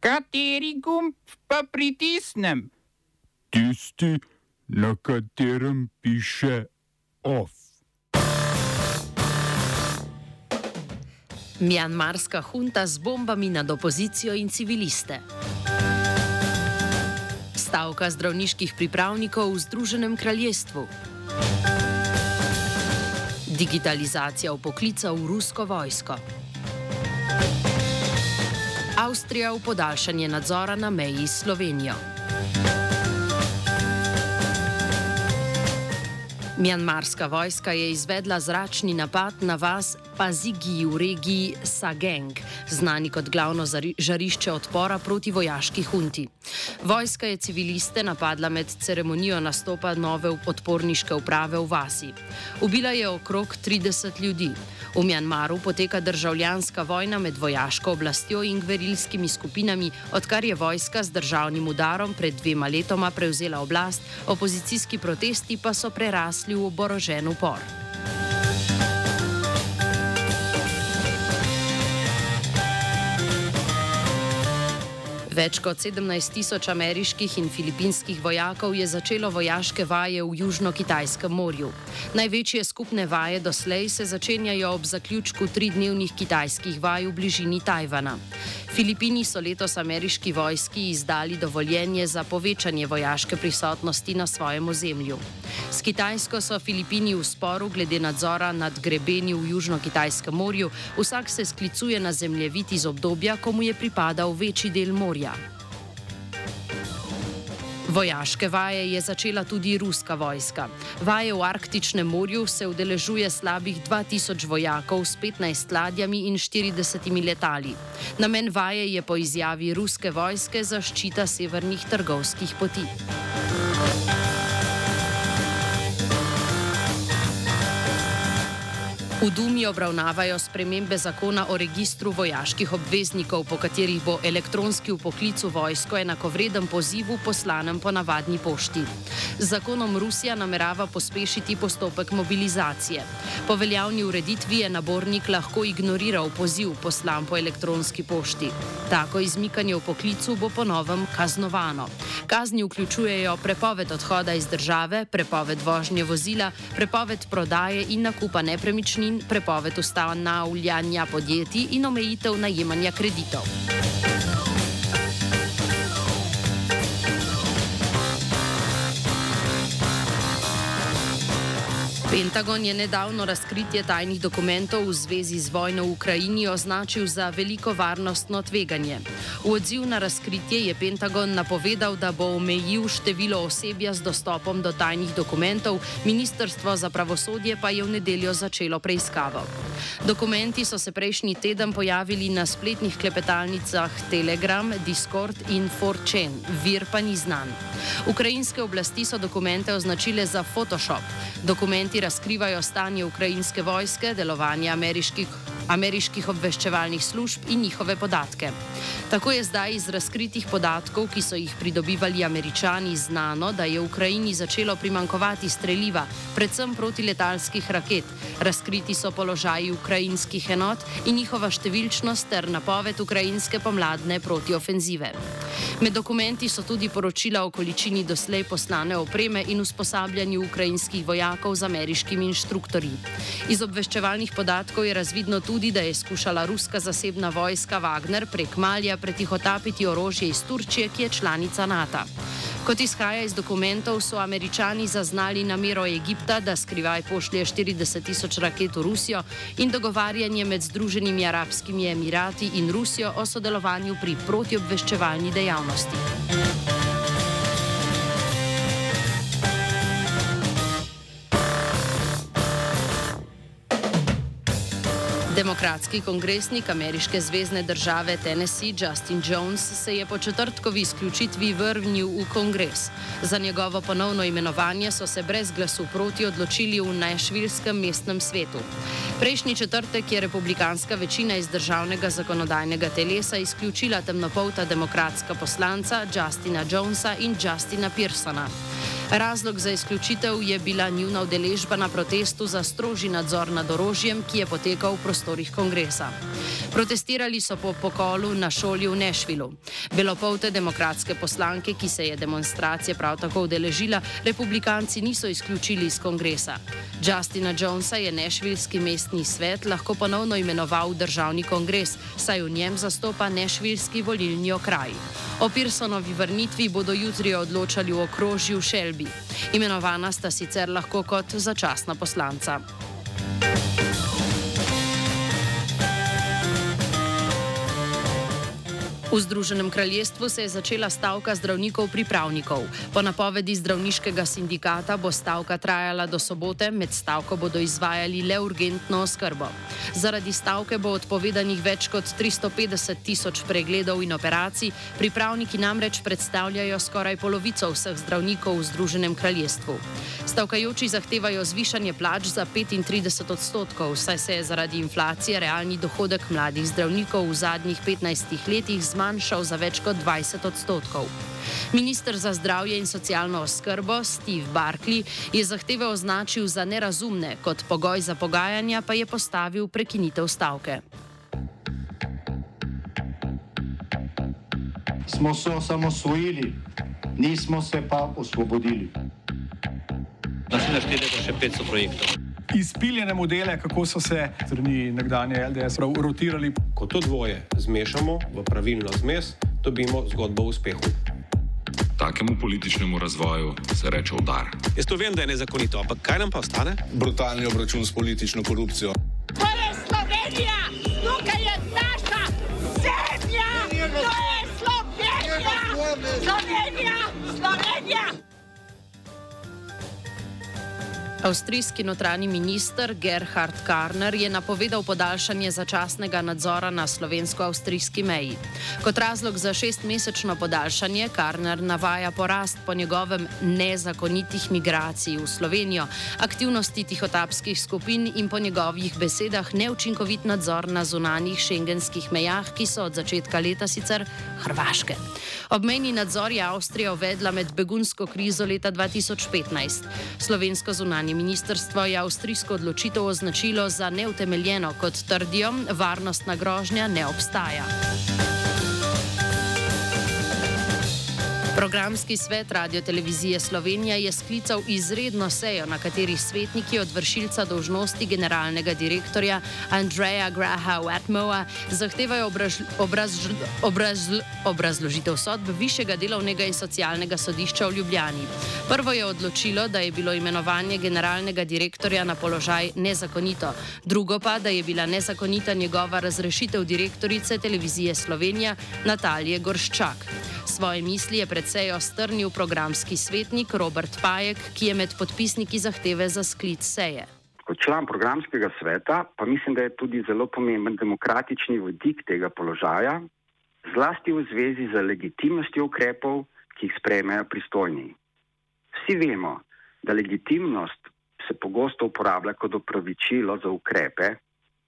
Kateri gumb pa pritisnem? Tisti, na katerem piše OF. Mjanmarska hunta z bombami nad opozicijo in civiliste. Stavka zdravniških pripravnikov v Združenem kraljestvu. Digitalizacija upoklica v rusko vojsko. Avstrija v podaljšanje nadzora na meji s Slovenijo. Mjanmarska vojska je izvedla zračni napad na vas Pazigi v regiji Sageng, znani kot glavno žarišče odpora proti vojaški hunti. Vojska je civiliste napadla med ceremonijo nastopa nove odporniške uprave v vasi. Ubila je okrog 30 ljudi. V Mjanmaru poteka državljanska vojna med vojaško oblastjo in gverilskimi skupinami, odkar je vojska z državnim udarom pred dvema letoma prevzela oblast, opozicijski protesti pa so prerasli mislil Borožen upor. Več kot 17 tisoč ameriških in filipinskih vojakov je začelo vojaške vaje v Južno-Kitajskem morju. Največje skupne vaje doslej se začenjajo ob zaključku tridnevnih kitajskih vaj v bližini Tajvana. Filipini so letos ameriški vojski izdali dovoljenje za povečanje vojaške prisotnosti na svojem ozemlju. S Kitajsko so Filipini v sporu glede nadzora nad grebeni v Južno-Kitajskem morju, vsak se sklicuje na zemljevid iz obdobja, ko mu je pripadal večji del morja. Vojaške vaje je začela tudi ruska vojska. Vaje v Arktičnem morju se udeležuje slabih 2000 vojakov s 15 ladjami in 40 letali. Namen vaje je po izjavi ruske vojske zaščita severnih trgovskih poti. V Dumi obravnavajo spremembe zakona o registru vojaških obveznikov, po katerih bo elektronski upoklic v vojsko enakovreden pozivu poslanem po navadni pošti. Z zakonom Rusija namerava pospešiti postopek mobilizacije. Po veljavni ureditvi je nabornik lahko ignoriral poziv poslan po elektronski pošti. Tako izmikanje v poklicu bo ponovem kaznovano. Kazni vključujejo prepoved odhoda iz države, prepoved vožnje vozila, prepoved prodaje in nakupa nepremičnin in prepoved ustanavljanja podjetij in omejitev najemanja kreditov. Pentagon je nedavno razkritje tajnih dokumentov v zvezi z vojno v Ukrajini označil za veliko varnostno tveganje. V odziv na razkritje je Pentagon napovedal, da bo omejil število osebja z dostopom do tajnih dokumentov, Ministrstvo za pravosodje pa je v nedeljo začelo preiskavo. Dokumenti so se prejšnji teden pojavili na spletnih klepetalnicah Telegram, Discord in 4chan, vir pa ni znan. Ukrajinske oblasti so dokumente označile za Photoshop. Dokumenti razkrivajo stanje ukrajinske vojske, delovanje ameriških, ameriških obveščevalnih služb in njihove podatke. Tako je zdaj iz razkritih podatkov, ki so jih pridobivali američani, znano, da je Ukrajini začelo primankovati streljiva, predvsem protiletalskih raket. Razkriti so položaji ukrajinskih enot in njihova številčnost ter napoved ukrajinske pomladne protiofenzive. Med dokumenti so tudi poročila o količini doslej poslane opreme in usposabljanju ukrajinskih vojakov z ameriškimi inštruktorji. Iz obveščevalnih podatkov je razvidno tudi, da je skušala ruska zasebna vojska Wagner prek Malja pretihotapiti orožje iz Turčije, ki je članica NATO. Kot izhaja iz dokumentov, so američani zaznali namero Egipta, da skrivaj pošlje 40 tisoč raket v Rusijo in dogovarjanje med Združenimi arabskimi emirati in Rusijo o sodelovanju pri protiobveščevalni dejavnosti. Demokratski kongresnik ameriške zvezdne države Tennessee Justin Jones se je po četrtkovi izključitvi vrnil v kongres. Za njegovo ponovno imenovanje so se brez glasu proti odločili v Nashvillskem mestnem svetu. Prejšnji četrtek je republikanska večina iz državnega zakonodajnega telesa izključila temnopolta demokratska poslanca Justina Jonesa in Justina Pearsona. Razlog za izključitev je bila njuna udeležba na protestu za strožji nadzor nad orožjem, ki je potekal v prostorih kongresa. Protestirali so po pokolu na šoli v Nešvilu. Belopolte demokratske poslanke, ki se je demonstracije prav tako udeležila, republikanci niso izključili iz kongresa. Justina Jonesa je Nešvilski mestni svet lahko ponovno imenoval državni kongres, saj v njem zastopa Nešvilski volilni okraj. O Pearsonovi vrnitvi bodo jutri odločali v okrožju Shelby. Imenovana sta sicer lahko kot začasna poslanca. V Združenem kraljestvu se je začela stavka zdravnikov pripravnikov. Po napovedi zdravniškega sindikata bo stavka trajala do sobote, med stavko bodo izvajali le urgentno oskrbo. Zaradi stavke bo odpovedanih več kot 350 tisoč pregledov in operacij, pripravniki namreč predstavljajo skoraj polovico vseh zdravnikov v Združenem kraljestvu. Stavkajoči zahtevajo zvišanje plač za 35 odstotkov, saj se je zaradi inflacije realni dohodek mladih zdravnikov v zadnjih 15 letih zmanjšal zmanjšal za več kot 20 odstotkov. Ministr za zdravje in socialno oskrbo Steve Barkley je zahteve označil za nerazumne, kot pogoj za pogajanja pa je postavil prekinitev stavke. Smo se osamosvojili, nismo se pa osvobodili. Naslednje število je še 500 projektov izpiljene modele, kako so se strani nekdanje LDS rotirali. Ko to dvoje zmešamo v pravilno zmes, dobimo zgodbo o uspehu. Takemu političnemu razvoju se reče udar. Jaz to vem, da je nezakonito, ampak kaj nam pa ostane? Brutalni obračun s politično korupcijo. To je Slovenija, Avstrijski notranji minister Gerhard Karner je napovedal podaljšanje začasnega nadzora na slovensko-avstrijski meji. Kot razlog za šestmesečno podaljšanje Karner navaja porast po njegovem nezakonitih migracij v Slovenijo, aktivnosti tihotapskih skupin in po njegovih besedah neučinkovit nadzor na zunanjih šengenskih mejah, ki so od začetka leta sicer Hrvaške. Obmejni nadzor je Avstrija uvedla med begunsko krizo leta 2015. Slovensko zunanje ministrstvo je avstrijsko odločitev označilo za neutemeljeno, kot trdijo, varnostna grožnja ne obstaja. Programski svet Radio Televizije Slovenija je sklical izredno sejo, na kateri svetniki od vršilca dožnosti generalnega direktorja Andreja Graha Watmoa zahtevajo obraz, obraz, obraz, obrazložitev sodb Višjega delovnega in socialnega sodišča v Ljubljani. Prvo je odločilo, da je bilo imenovanje generalnega direktorja na položaj nezakonito, drugo pa, da je bila nezakonita njegova razrešitev direktorice Televizije Slovenija Natalije Gorščak. Svoje misli je pred sejo strnil programski svetnik Robert Pajek, ki je med podpisniki zahteve za sklic seje. Kot član programskega sveta pa mislim, da je tudi zelo pomemben demokratični vodik tega položaja, zlasti v zvezi z legitimnostjo ukrepov, ki jih sprejmejo pristojni. Vsi vemo, da legitimnost se pogosto uporablja kot opravičilo za ukrepe,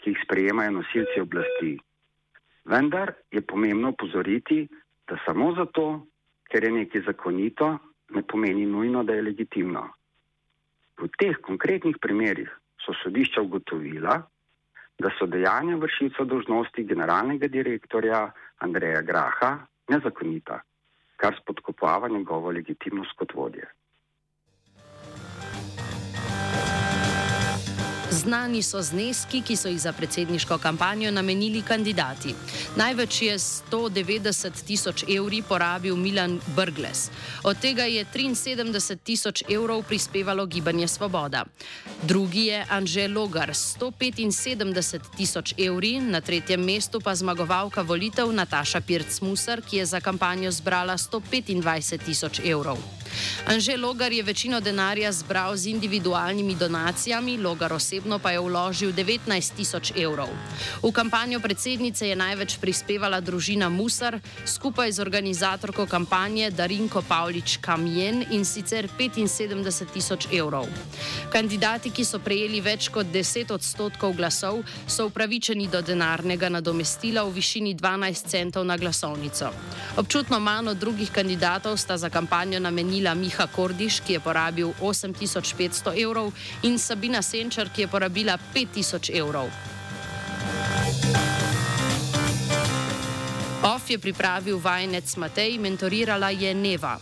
ki jih sprejemajo nosilci oblasti. Vendar je pomembno upozoriti, da samo zato, ker je nekaj zakonito, ne pomeni nujno, da je legitimno. V teh konkretnih primerjih so sodišča ugotovila, da so dejanja vršilca dožnosti generalnega direktorja Andreja Graha nezakonita, kar spodkopava njegovo legitimnost kot vodje. Znani so zneski, ki so jih za predsedniško kampanjo namenili kandidati. Največ je 190 tisoč evri porabil Milan Brgles. Od tega je 73 tisoč evrov prispevalo Gibanje Svoboda. Drugi je Anže Logar s 175 tisoč evri, na tretjem mestu pa zmagovalka volitev Nataša Pirc-Musar, ki je za kampanjo zbrala 125 tisoč evrov. Anže Logar je večino denarja zbral z individualnimi donacijami, Logar osebno pa je vložil 19 tisoč evrov. V kampanjo predsednice je največ prispevala družina Musar skupaj z organizatorko kampanje Darinko Pavlič Kamjen in sicer 75 tisoč evrov. Kandidati, ki so prejeli več kot 10 odstotkov glasov, so upravičeni do denarnega nadomestila v višini 12 centov na glasovnico. Občutno manj od drugih kandidatov sta za kampanjo namenila Miha Kordiš, ki je porabil 8500 evrov, in Sabina Senčar, ki je porabila 5000 evrov. OF je pripravil vajenec Matej, mentorirala je Neva.